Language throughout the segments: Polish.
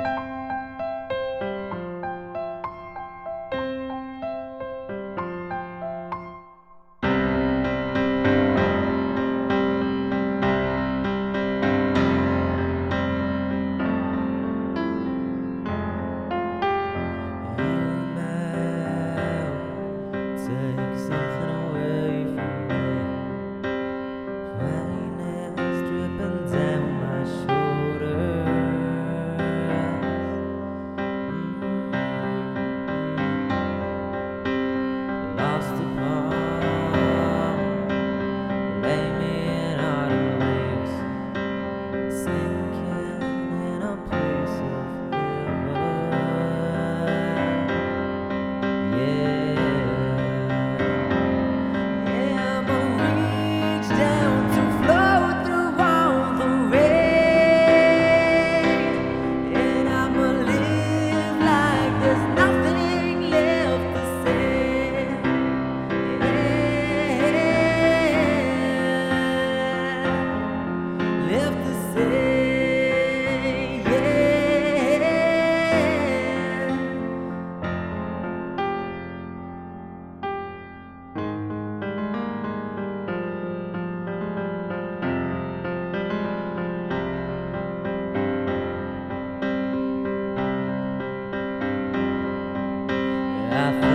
you I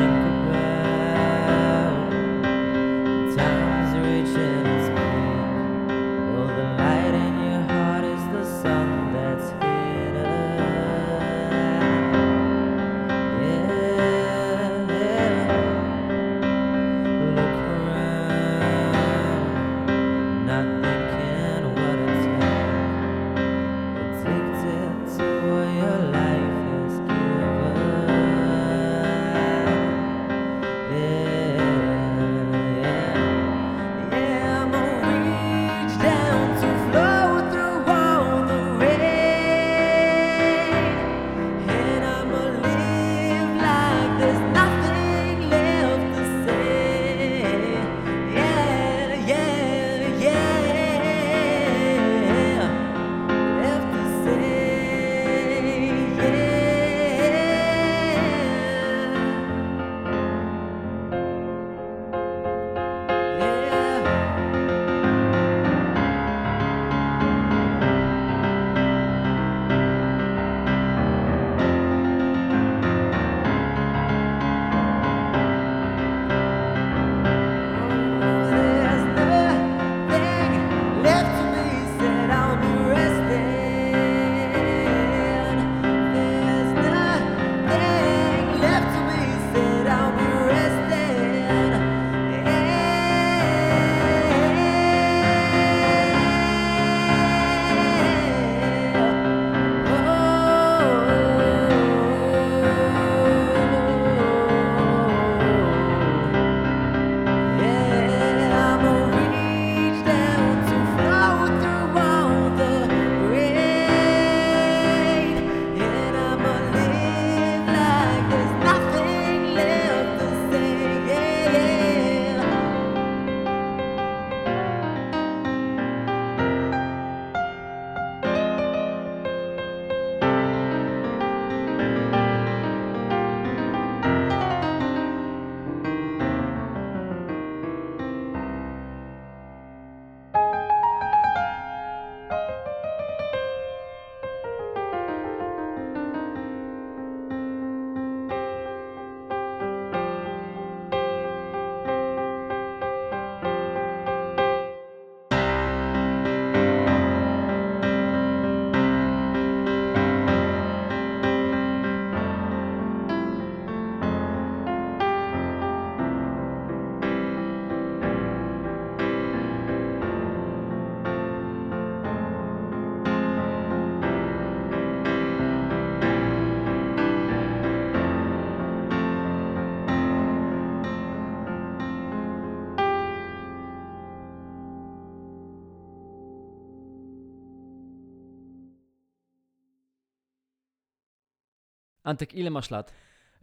Antek, ile masz lat?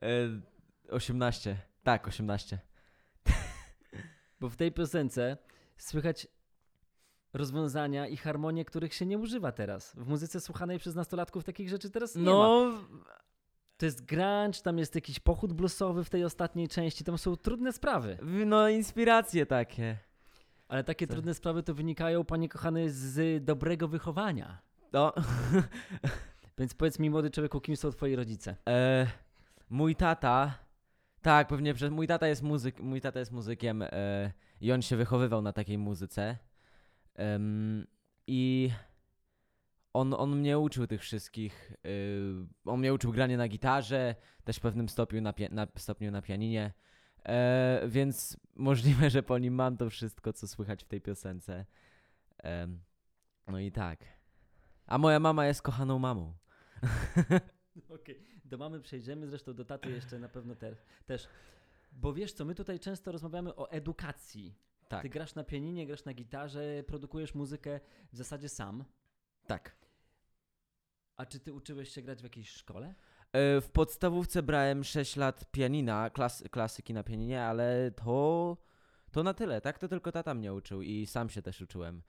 E, 18. Tak, 18. Bo w tej piosence słychać rozwiązania i harmonie, których się nie używa teraz. W muzyce słuchanej przez nastolatków takich rzeczy teraz nie ma. No, To jest grunge, tam jest jakiś pochód bluesowy w tej ostatniej części, tam są trudne sprawy. no inspiracje takie. Ale takie Co? trudne sprawy to wynikają, panie kochany, z dobrego wychowania. No, Więc powiedz mi, młody człowieku, kim są twoi rodzice? e, mój tata, tak, pewnie, że mój tata jest muzyk, mój tata jest muzykiem e, i on się wychowywał na takiej muzyce. I on, on mnie uczył tych wszystkich. y, on mnie uczył grania na gitarze, też w pewnym stopniu na, pia- na, stopniu na pianinie. E, więc możliwe, że po nim mam to wszystko, co słychać w tej piosence. No i tak. A moja mama jest kochaną mamą. Okej, do mamy przejdziemy, zresztą do taty jeszcze na pewno te, też. Bo wiesz co, my tutaj często rozmawiamy o edukacji. Tak, Ty grasz na pianinie, grasz na gitarze, produkujesz muzykę w zasadzie sam. tak. A czy ty uczyłeś się grać w jakiejś szkole? E, W podstawówce brałem 6 lat pianina, klas, klasyki na pianinie, ale to, to na tyle, tak? To tylko tata mnie uczył i sam się też uczyłem.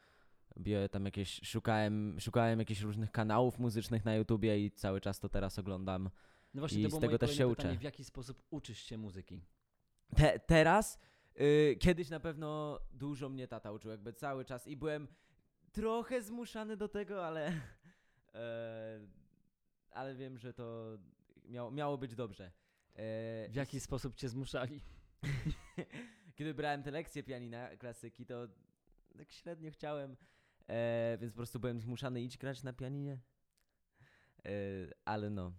Tam jakieś, szukałem, szukałem jakichś różnych kanałów muzycznych na YouTubie i cały czas to teraz oglądam. No właśnie, I to z tego też się pytanie, uczę. w jaki sposób uczysz się muzyki? Te, teraz, y, kiedyś na pewno dużo mnie tata uczył, jakby cały czas i byłem trochę zmuszany do tego, ale, e, ale wiem, że to miało, miało być dobrze. E, W jaki sposób cię zmuszali? Kiedy brałem te lekcje pianina, klasyki, to tak średnio chciałem, e, więc po prostu byłem zmuszany iść grać na pianinie. E, ale no,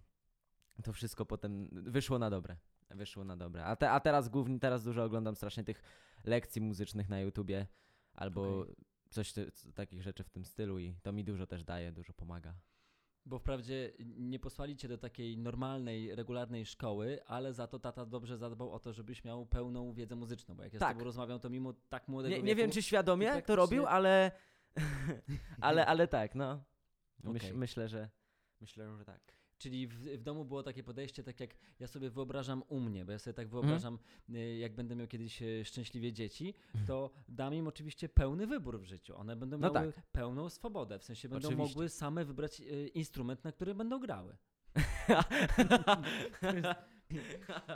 to wszystko potem wyszło na dobre. Wyszło na dobre. A, te, a teraz głównie, teraz dużo oglądam strasznie tych lekcji muzycznych na YouTubie albo Okej. coś ty, takich rzeczy w tym stylu i to mi dużo też daje, dużo pomaga. Bo wprawdzie nie posłali cię do takiej normalnej, regularnej szkoły, ale za to tata dobrze zadbał o to, żebyś miał pełną wiedzę muzyczną. Bo jak ja z Tak. tobą rozmawiam, to mimo tak młodego Nie, nie wiem, wieku- czy świadomie to robił, ale, ale, ale tak, no. Myśl, Okej. Myślę, że myślę, że tak. Czyli w, w domu było takie podejście, tak jak ja sobie wyobrażam u mnie, bo ja Mhm. sobie tak wyobrażam, y, jak będę miał kiedyś y, szczęśliwie dzieci, to dam im oczywiście pełny wybór w życiu. One będą No miały tak. pełną swobodę, w sensie będą Oczywiście. mogły same wybrać y, instrument, na który będą grały.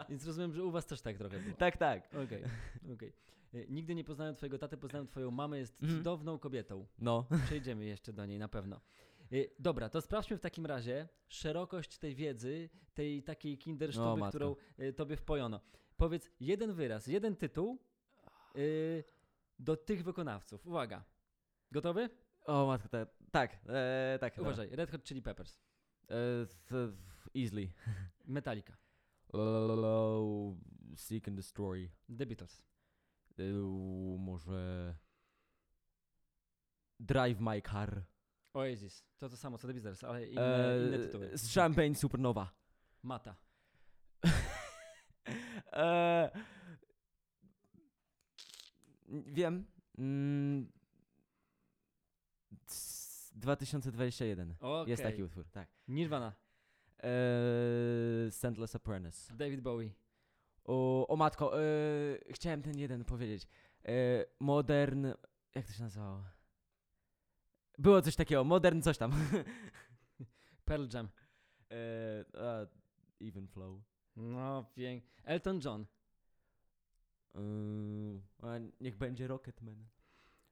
Więc rozumiem, że u was też tak trochę było. tak, tak. Okej, okej. Y, Nigdy nie poznałem twojego taty, poznałem twoją mamę, jest Mhm. cudowną kobietą. No. Przejdziemy jeszcze do niej na pewno. Y, Dobra, to sprawdźmy w takim razie szerokość tej wiedzy, tej takiej kindersztuby, matko. którą y, tobie wpojono. Powiedz jeden wyraz, jeden tytuł y, do tych wykonawców. Uwaga. Gotowy? O matko, tak, tak, e, tak. dobra. Uważaj. Red Hot Chili Peppers. E, th- easily. Metallica. Seek and destroy. The Beatles. E, może... Drive my car. Oasis. To to samo co The Beatles, ale inne, E, inne tytuły. z Champagne Supernova. Mata. e, wiem. Mm, c- 2021. Okej. Jest taki utwór, tak. Nirvana. E, Scentless Apprentice. David Bowie. O, o matko, e, chciałem ten jeden powiedzieć. E, modern. Jak to się nazywało? Było coś takiego, modern coś tam. Pearl Jam. e, a, even flow. No, pięk. Elton John. E, a, niech będzie Rocketman.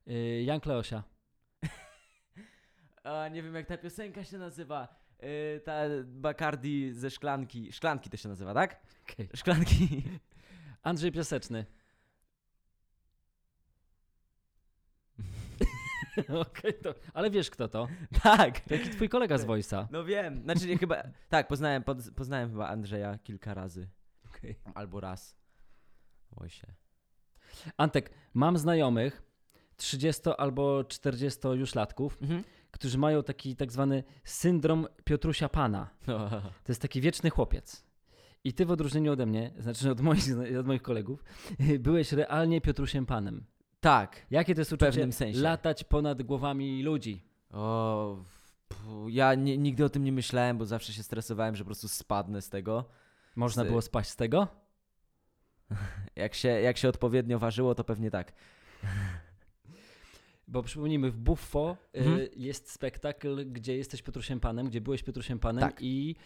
Y, Jan Kleosia. A, nie wiem jak ta piosenka się nazywa. E, ta Bacardi ze szklanki. Szklanki to się nazywa, tak? Okej. Szklanki. Andrzej Piaseczny. Okej, to. Ale wiesz kto to? tak. To Jaki twój kolega z Voice'a. No wiem. Znaczy nie, chyba. Tak, poznałem, poznałem chyba Andrzeja kilka razy. Okej. Albo raz. Oj się. Antek, mam znajomych 30 albo 40 już latków, Mhm. Którzy mają taki tak zwany syndrom Piotrusia Pana. To jest taki wieczny chłopiec. I ty w odróżnieniu ode mnie, znaczy od moich, od moich kolegów, byłeś realnie Piotrusiem Panem. Tak. Jakie to jest pewnym uczucie sensie. latać ponad głowami ludzi? O, ja nie, nigdy o tym nie myślałem, bo zawsze się stresowałem, że po prostu spadnę z tego. Można Z- było spaść z tego? Jak się, jak się odpowiednio ważyło, to pewnie tak. Bo przypomnijmy, w Buffo y, Mhm. jest spektakl, gdzie jesteś Piotrusiem Panem, gdzie byłeś Piotrusiem Panem Tak. i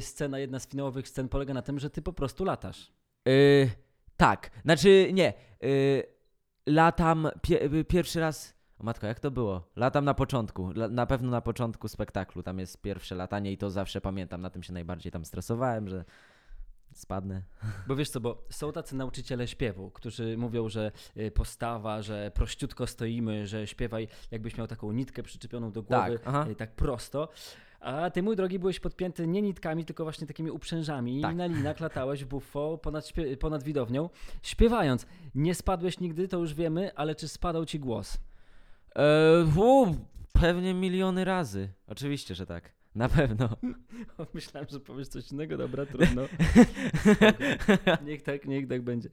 scena, jedna z finałowych scen polega na tym, że ty po prostu latasz. Y, tak, znaczy nie. Y, latam pie, y, pierwszy raz. O matko, jak to było? Latam na początku. La, na pewno na początku spektaklu. Tam jest pierwsze latanie i to zawsze pamiętam. Na tym się najbardziej tam stresowałem, że spadnę. Bo wiesz co, bo są tacy nauczyciele śpiewu, którzy mówią, że y, postawa, że prościutko stoimy, że śpiewaj jakbyś miał taką nitkę przyczepioną do głowy, Tak, y, tak prosto. A ty, mój drogi, byłeś podpięty nie nitkami, tylko właśnie takimi uprzężami Tak. i na linach latałeś buffo ponad, ponad widownią, śpiewając. Nie spadłeś nigdy, to już wiemy, ale czy spadał ci głos? E, u, pewnie miliony razy. Oczywiście, że tak. Na pewno. Myślałem, że powiesz coś innego, dobra, trudno. niech tak, niech tak będzie.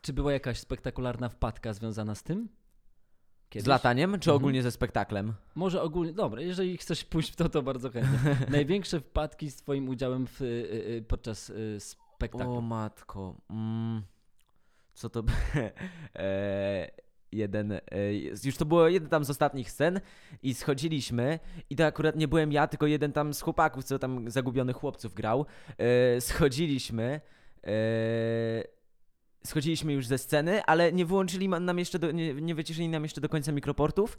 Czy była jakaś spektakularna wpadka związana z tym? Z lataniem, czy Mhm. ogólnie ze spektaklem? Może ogólnie, dobra, jeżeli chcesz pójść w to, to bardzo chętnie. Największe wpadki z twoim udziałem w, y, y, podczas y, spektaklu. O matko. Mm, co to... b- e, jeden... E, już to było jeden tam z ostatnich scen i schodziliśmy i to akurat nie byłem ja, tylko jeden tam z chłopaków, co tam zagubionych chłopców grał. E, schodziliśmy... E, Schodziliśmy już ze sceny, ale nie wyłączyli nam jeszcze, do, nie, nie wyciszyli nam jeszcze do końca mikroportów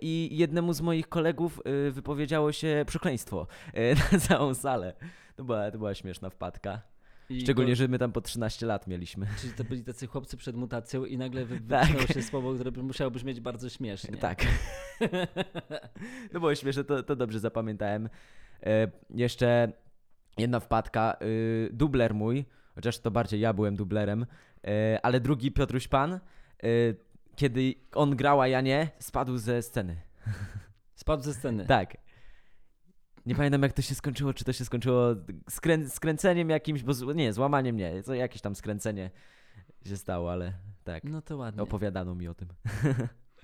i jednemu z moich kolegów wypowiedziało się przekleństwo na całą salę. To była, to była śmieszna wpadka. I Szczególnie, że my tam po 13 lat mieliśmy. Czyli to byli tacy chłopcy przed mutacją i nagle Tak. wypchnęło się słowo, które musiało brzmieć bardzo śmiesznie. Tak. No było śmieszne, to, to dobrze zapamiętałem. E, jeszcze jedna wpadka. Y, dubler mój, chociaż to bardziej ja byłem dublerem, e, ale drugi Piotruś Pan, e, kiedy on grał, a ja nie, spadł ze sceny. Spadł ze sceny. Tak. Nie pamiętam jak to się skończyło, czy to się skończyło skrę skręceniem jakimś, bo z, nie, złamaniem nie, to jakieś tam skręcenie się stało, ale tak, No to ładnie. opowiadano mi o tym.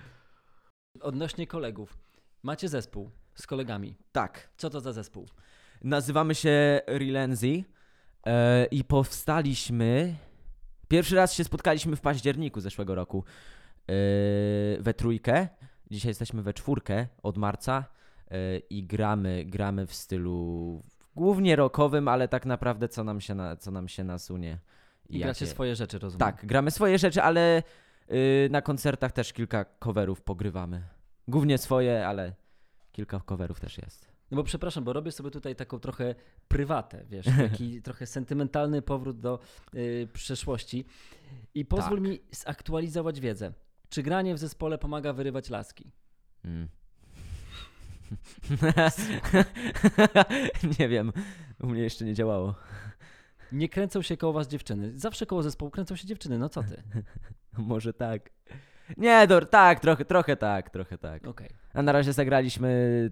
Odnośnie kolegów. Macie zespół z kolegami. Tak. Co to za zespół? Nazywamy się Relenzy e, i powstaliśmy. Pierwszy raz się spotkaliśmy w październiku zeszłego roku e, we trójkę. Dzisiaj jesteśmy we czwórkę od marca i gramy, gramy w stylu głównie rockowym, ale tak naprawdę co nam się, na, co nam się nasunie. I jakie- gracie swoje rzeczy, rozumiem. Tak, gramy swoje rzeczy, ale y, na koncertach też kilka coverów pogrywamy. Głównie swoje, ale kilka coverów też jest. No bo przepraszam, bo robię sobie tutaj taką trochę prywatę, wiesz, taki trochę sentymentalny powrót do y, przeszłości. I pozwól Tak. mi zaktualizować wiedzę. Czy granie w zespole pomaga wyrywać laski? Mm. nie wiem, u mnie jeszcze nie działało. Nie kręcą się koło was dziewczyny. Zawsze koło zespołu kręcą się dziewczyny, no co ty? Może tak. Nie, do, tak, trochę, trochę tak, trochę tak. Okej. A na razie zagraliśmy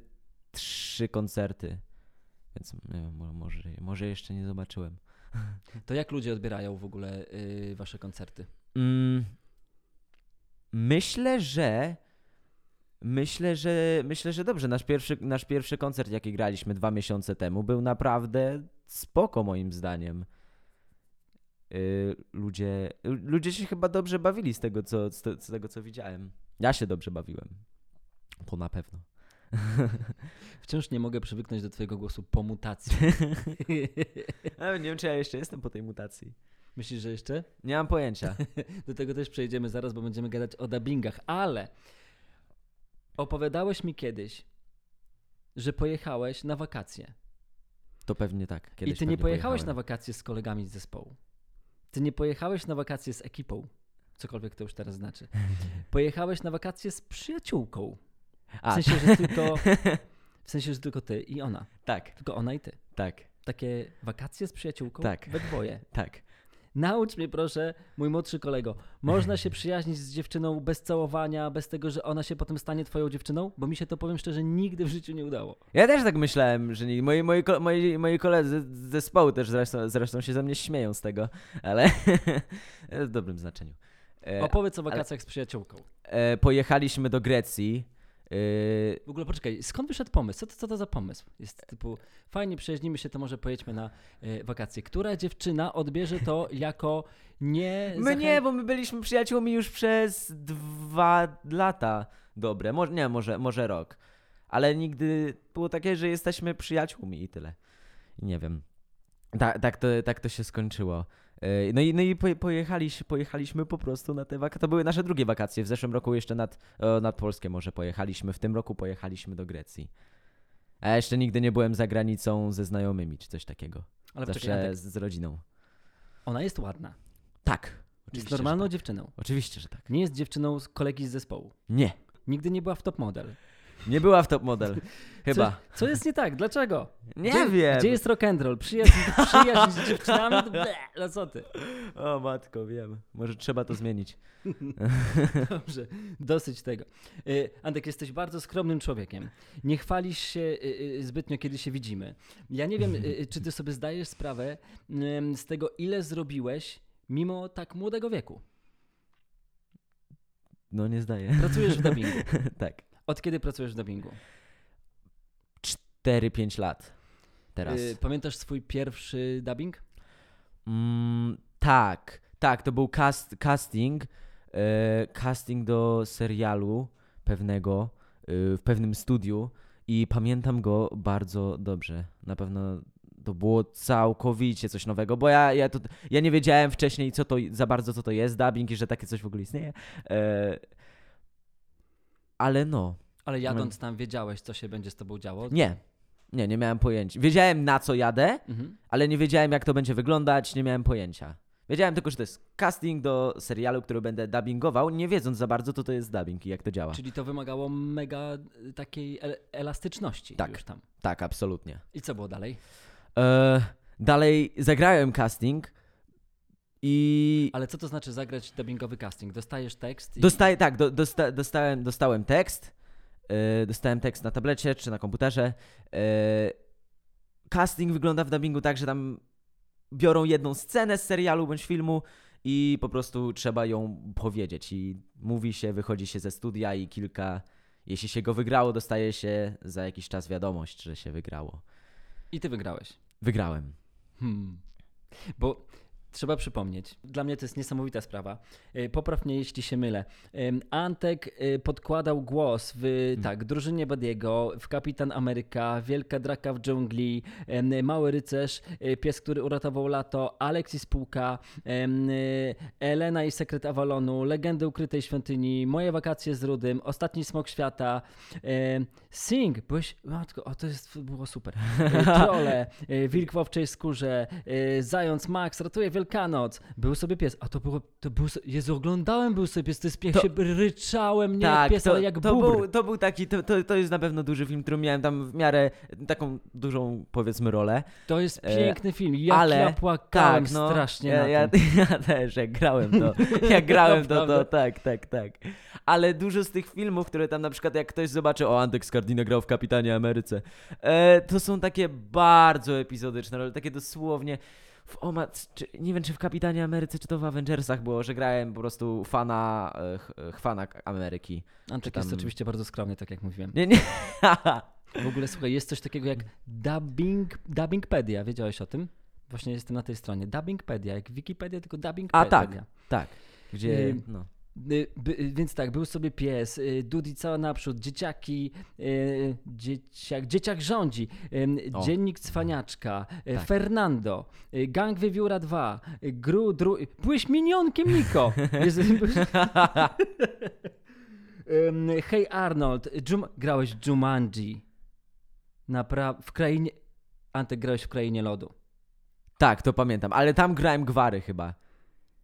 trzy koncerty, więc nie wiem, mo- może, może jeszcze nie zobaczyłem. To jak ludzie odbierają w ogóle y, wasze koncerty? Mm, myślę, że. Myślę, że myślę, że dobrze. Nasz pierwszy, nasz pierwszy koncert, jaki graliśmy dwa miesiące temu, był naprawdę spoko moim zdaniem. Yy, ludzie, ludzie się chyba dobrze bawili z tego, co, z, te, z tego, co widziałem. Ja się dobrze bawiłem. To na pewno. Wciąż nie mogę przywyknąć do twojego głosu po mutacji. Nie wiem, czy ja jeszcze jestem po tej mutacji. Myślisz, że jeszcze? Nie mam pojęcia. Do tego też przejdziemy zaraz, bo będziemy gadać o dubbingach, ale opowiadałeś mi kiedyś, że pojechałeś na wakacje. To pewnie tak. Kiedyś I ty nie pojechałeś pojechałem. na wakacje z kolegami z zespołu. Ty nie pojechałeś na wakacje z ekipą. Cokolwiek to już teraz znaczy. Pojechałeś na wakacje z przyjaciółką. W sensie, że tylko, w sensie, że tylko ty i ona. tak, Tylko ona i ty. tak, Takie wakacje z przyjaciółką Tak. we dwoje. tak. Naucz mnie proszę, mój młodszy kolego, można się przyjaźnić z dziewczyną bez całowania, bez tego, że ona się potem stanie twoją dziewczyną? Bo mi się to, powiem szczerze, nigdy w życiu nie udało. Ja też tak myślałem, że nie. Moi, moi, moi, moi koledzy z zespołu też zresztą, zresztą się ze mnie śmieją z tego, ale w dobrym znaczeniu. E, Opowiedz o wakacjach z przyjaciółką. e, pojechaliśmy do Grecji Yy, W ogóle poczekaj, skąd wyszedł pomysł? Co to, co to za pomysł? Jest typu, fajnie przejeździmy się, to może pojedźmy na e, wakacje. Która dziewczyna odbierze to jako nie... my zachę- nie, bo my byliśmy przyjaciółmi już przez dwa lata dobre. Może, nie, może, może rok. Ale nigdy było takie, że jesteśmy przyjaciółmi i tyle. Nie wiem. Ta, tak, to, tak to się skończyło. Yy, No i, no i poje- pojechaliśmy, pojechaliśmy po prostu na te wakacje. To były nasze drugie wakacje. W zeszłym roku jeszcze nad, nad Polskę może pojechaliśmy. W tym roku pojechaliśmy do Grecji. A ja jeszcze nigdy nie byłem za granicą ze znajomymi czy coś takiego. Ale Zawsze Antek, z, z rodziną. ona jest ładna. Tak. Jest normalną tak. dziewczyną. Oczywiście, że tak. Nie jest dziewczyną z kolegi z zespołu. Nie. Nigdy nie była w top model. Nie była w top model. Chyba. Co, co jest nie tak? Dlaczego? Nie gdzie, wiem. Gdzie jest rock and roll? Przyjaźń, przyjaźń z dziewczynami? Ble, no co ty? O matko, wiem. Może trzeba to zmienić. Dobrze, dosyć tego. Y, Antek, jesteś bardzo skromnym człowiekiem. Nie chwalisz się y, y, zbytnio, kiedy się widzimy. Ja nie wiem, czy ty sobie zdajesz sprawę z tego, ile zrobiłeś mimo tak młodego wieku. No nie zdaję. Pracujesz w dubbingu. tak. Od kiedy pracujesz w dubbingu? 4-5 lat. Teraz. Y, Pamiętasz swój pierwszy dubbing? Mm, tak. Tak, to był cast, casting. E, casting do serialu pewnego e, w pewnym studiu i pamiętam go bardzo dobrze. Na pewno to było całkowicie coś nowego, bo ja, ja, to, ja nie wiedziałem wcześniej co to, za bardzo co to jest dubbing i że takie coś w ogóle istnieje. Ale no, Ale jadąc tam wiedziałeś, co się będzie z tobą działo? nie. Nie, nie miałem pojęcia. Wiedziałem na co jadę, Mhm. ale nie wiedziałem jak to będzie wyglądać, nie miałem pojęcia. Wiedziałem tylko, że to jest casting do serialu, który będę dubbingował, nie wiedząc za bardzo, co to jest dubbing i jak to działa. Czyli to wymagało mega y, takiej el- elastyczności Tak. już tam. Tak, absolutnie. I co było dalej? E, dalej zagrałem casting i Ale co to znaczy zagrać dubbingowy casting? Dostajesz tekst i... dostaję, tak, do, dosta, dostałem, dostałem tekst, e, dostałem tekst na tablecie czy na komputerze. E, casting wygląda w dubbingu tak, że tam biorą jedną scenę z serialu bądź filmu i po prostu trzeba ją powiedzieć. I mówi się, wychodzi się ze studia i kilka, jeśli się go wygrało, dostaje się za jakiś czas wiadomość, że się wygrało. I ty wygrałeś. Wygrałem. Hmm. Bo trzeba przypomnieć, dla mnie to jest niesamowita sprawa. E, Popraw mnie, jeśli się mylę. Antek e, podkładał głos w tak, drużynie Badiego, w Kapitan Ameryka, Wielka Draka w dżungli, Mały Rycerz, e, Pies, który uratował lato, Alex i spółka, Elena i Sekret Avalonu, Legendy ukrytej świątyni, Moje wakacje z Rudym, Ostatni smok świata, Sing, byłeś, matko, o to jest, było super. Trole, Wilk w owczej skórze, Zając Max, ratuje Wielkanoc, był sobie pies, a to było, to był, Jezu, oglądałem był sobie pies, to jest pies, To- się ryczałem, nie tak, pies, to, ale jak to, bubr. był, to był taki, to, to, to jest na pewno duży film, który miałem tam w miarę taką dużą, powiedzmy, rolę. To jest e, piękny film, jak ale- ja płakałem tak, no, strasznie ja, na ja, ja też, jak grałem to, jak grałem to, to, tak, tak, tak. Ale dużo z tych filmów, które tam na przykład jak ktoś zobaczy, o Antek Scardino grał w Kapitanie Ameryce, e, to są takie bardzo epizodyczne role, takie dosłownie w, o ma, czy, nie wiem czy w Kapitanie Ameryce, czy to w Avengersach było, że grałem po prostu fana, e, ch, chwana Ameryki. Antek czy jest tam- oczywiście bardzo skromny, tak jak mówiłem. Nie, nie. W ogóle słuchaj, jest coś takiego jak dubbing, dubbingpedia, wiedziałeś o tym? Właśnie jestem na tej stronie. Dubbingpedia, jak Wikipedia, tylko dubbingpedia. A, tak. tak, gdzie, no. Y, by, y, więc tak, był sobie pies, y, Dudi cała naprzód, dzieciaki, dzieciak, dzieciak rządzi, O. dziennik cwaniaczka, Tak. Fernando, gang Wiewióra 2, y, Gru, dru, byłeś minionkiem Niko. Hej Arnold, Jum... grałeś Jumanji. Napra... w krainie... Antek, grałeś w krainie lodu. Tak, to pamiętam, ale tam grałem gwary chyba.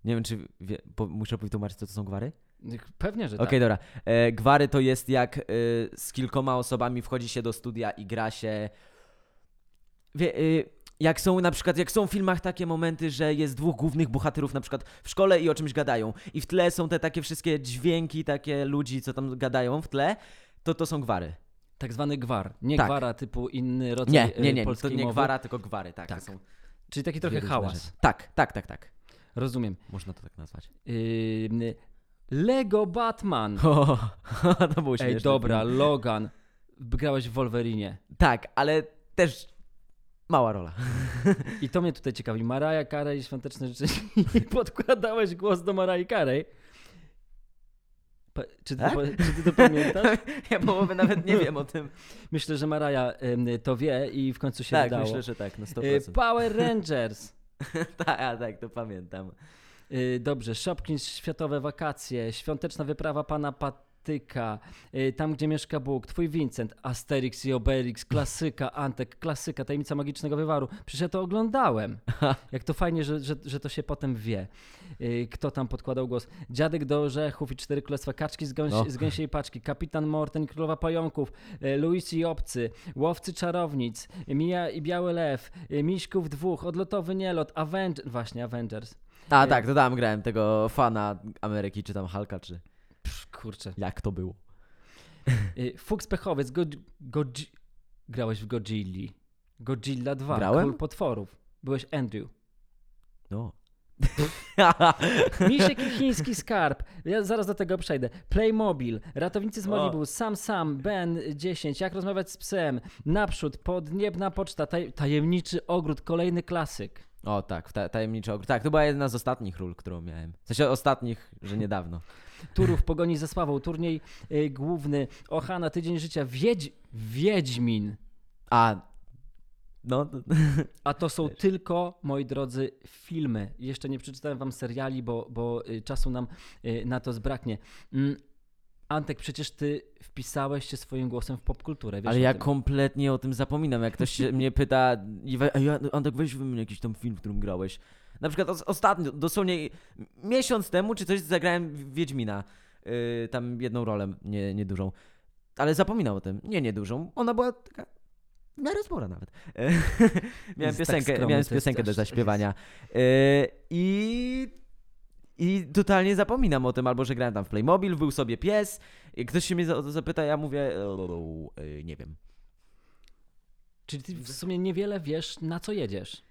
Nie wiem, czy wie, po, muszę wytłumaczyć, co to są gwary? Pewnie, że Okej, tak. dobra. E, gwary to jest jak e, z kilkoma osobami wchodzi się do studia i gra się. Wie, e, jak są na przykład, jak są w filmach takie momenty, że jest dwóch głównych bohaterów na przykład w szkole i o czymś gadają i w tle są te takie wszystkie dźwięki, takie ludzi, co tam gadają w tle, to to są gwary. Tak zwany gwar. Nie Tak. gwara typu inny rodzaj Nie, nie, y, nie, to nie mowy. gwara, tylko gwary, tak. Tak. Czyli taki trochę hałas. rzeczy. Tak, tak, tak, tak. Rozumiem. Można to tak nazwać. Yy, Lego Batman. O, to był Ej, śmieszny dobra. Logan. Grałeś w Wolverinie. Tak, ale też mała rola. I to mnie tutaj ciekawi. Mariah Carey, Świąteczne życzenia. Podkładałeś głos do Mariah Carey. Czy ty, Tak? po- czy ty to pamiętasz? Ja połowy nawet nie wiem o tym. Myślę, że Mariah em, to wie i w końcu się tak, wydało. myślę, że tak, na Y, 100%. Power Rangers. tak, tak, to pamiętam. Y, Dobrze, Shopkins, Światowe Wakacje, Świąteczna Wyprawa Pana Patyka, y, Tam, gdzie mieszka Bóg, Twój Vincent, Asterix i Obelix, klasyka, Antek, klasyka, Tajemnica Magicznego Wywaru. Przecież ja to oglądałem. Jak to fajnie, że, że, że to się potem wie. Y, Kto tam podkładał głos? Dziadek do orzechów i Cztery Królestwa, Kaczki z, gąsi, No. z gęsiej paczki, Kapitan Morten i Królowa Pająków, y, Luis i Obcy, Łowcy Czarownic, Mija i Biały Lew, Miśków Dwóch, Odlotowy Nielot, Avengers, właśnie Avengers. A tak, to tam grałem tego fana Ameryki, czy tam Hulka, czy Psz, kurczę. jak to było. Y, Fuchs Pechowiec, God, Godzi... grałeś w Godzilli. Godzilla 2, Grałem? Król Potworów. Byłeś Andrew. No. Misiek i chiński skarb. Ja zaraz do tego przejdę. Playmobil, Ratownicy z O. Malibu, Sam Sam, Ben 10, Jak rozmawiać z psem, Naprzód, Podniebna poczta, taj, Tajemniczy ogród, kolejny klasyk. O tak, ta, tajemniczy ogród. Tak, to była jedna z ostatnich ról, którą miałem. W sensie ostatnich, że niedawno. Turów, Pogoni ze Sławą, turniej y, główny, Ochana, Tydzień Życia, Wiedź... Wiedźmin. A, no, A to są tylko, moi drodzy, filmy. Jeszcze nie przeczytałem wam seriali, bo, bo y, czasu nam y, na to zbraknie. Mm, Antek, przecież ty wpisałeś się swoim głosem w popkulturę, ale ja tym. kompletnie o tym zapominam. Jak ktoś mnie pyta, Antek, weź wymień jakiś tam film, w którym grałeś. Na przykład os- ostatnio, dosłownie miesiąc temu, czy coś zagrałem Wiedźmina. Yy, tam jedną rolę, nie, niedużą. Ale zapominam o tym. Nie, niedużą. Ona była taka w miarę spora nawet. E, miałem Jest tak piosenkę, skromny, miałem piosenkę do zaśpiewania. E, I i totalnie zapominam o tym, albo że grałem tam w Playmobil, był sobie pies, ktoś się mnie za- o to zapyta, ja mówię, e, e, nie wiem. Czyli ty w sumie niewiele wiesz, na co jedziesz.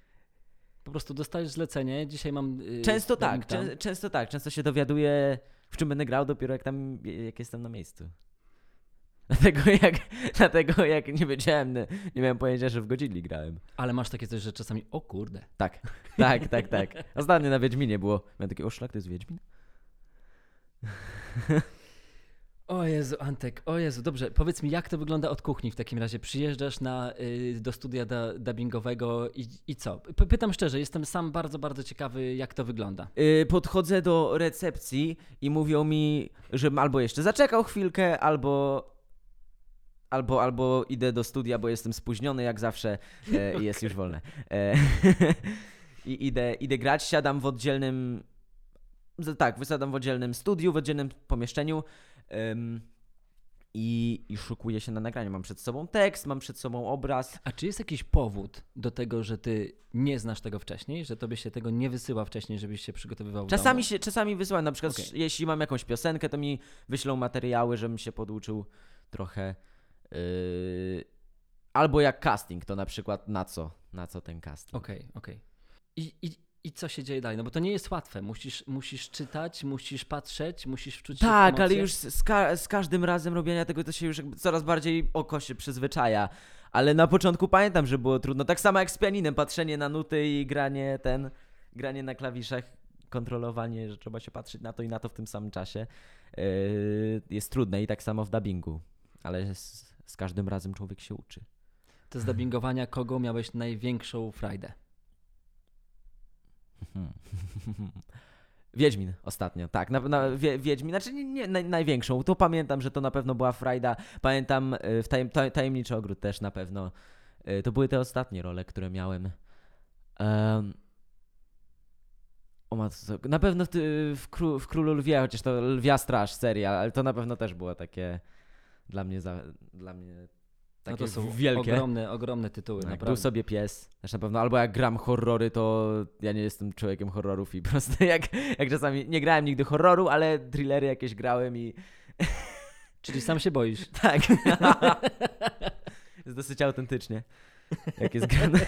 Po prostu dostajesz zlecenie, dzisiaj mam... y, Często tak, czę, często tak, często się dowiaduję, w czym będę grał dopiero jak tam, jak jestem na miejscu. Dlatego jak, dlatego jak nie wiedziałem, nie, nie miałem pojęcia, że w Godzilli grałem. Ale masz takie coś, że czasami, o kurde. Tak, tak, tak, tak. Ostatnio na Wiedźminie było, miałem takie, o szlak, to jest Wiedźmin? O Jezu, Antek, o Jezu, dobrze, powiedz mi, jak to wygląda od kuchni w takim razie? Przyjeżdżasz na, y, do studia da, dubbingowego i, i co? P- pytam szczerze, jestem sam bardzo, bardzo ciekawy, jak to wygląda. Yy, podchodzę do recepcji i mówią mi, żebym albo jeszcze zaczekał chwilkę, albo. Albo, albo idę do studia, bo jestem spóźniony jak zawsze e, i jest już wolne. E, I idę, idę grać, siadam w oddzielnym. Tak, wysadam w oddzielnym studiu, w oddzielnym pomieszczeniu. I, I szykuję się na nagranie. Mam przed sobą tekst, mam przed sobą obraz. A czy jest jakiś powód do tego, że ty nie znasz tego wcześniej, że tobie się tego nie wysyła wcześniej, żebyś się przygotowywał Czasami się, czasami wysyłam, na przykład sz- jeśli mam jakąś piosenkę, to mi wyślą materiały, żebym się poduczył trochę. Yy, albo jak casting, to na przykład na co, na co ten casting. Okej, okej. I, i, I co się dzieje dalej? No bo to nie jest łatwe. Musisz, musisz czytać, musisz patrzeć, musisz wczuć się w Tak, ale już z, ka- z każdym razem robienia tego to się już coraz bardziej oko się przyzwyczaja. Ale na początku pamiętam, że było trudno. Tak samo jak z pianinem, patrzenie na nuty i granie ten, granie na klawiszach, kontrolowanie, że trzeba się patrzeć na to i na to w tym samym czasie. Yy, jest trudne i tak samo w dubbingu. Ale z, z każdym razem człowiek się uczy. To z dubbingowania kogo miałeś największą frajdę? Wiedźmin ostatnio, tak. Na, na, wie, Wiedźmin, znaczy nie, nie naj, największą. To pamiętam, że to na pewno była frajda. Pamiętam y, w tajem, taj, Tajemniczy Ogród też na pewno. Y, To były te ostatnie role, które miałem. Um, o matko, na pewno w, w, Kró, w Królu Lwie, chociaż to Lwia Straż serial, ale to na pewno też było takie dla mnie, za, dla mnie takie no to są wielkie. ogromne, ogromne tytuły, Tak, naprawdę. był sobie pies, też na pewno, albo jak gram horrory, to ja nie jestem człowiekiem horrorów i po prostu jak, jak czasami, nie grałem nigdy horroru, ale thrillery jakieś grałem i Czyli sam się boisz. tak. jest dosyć autentycznie, jak jest grane.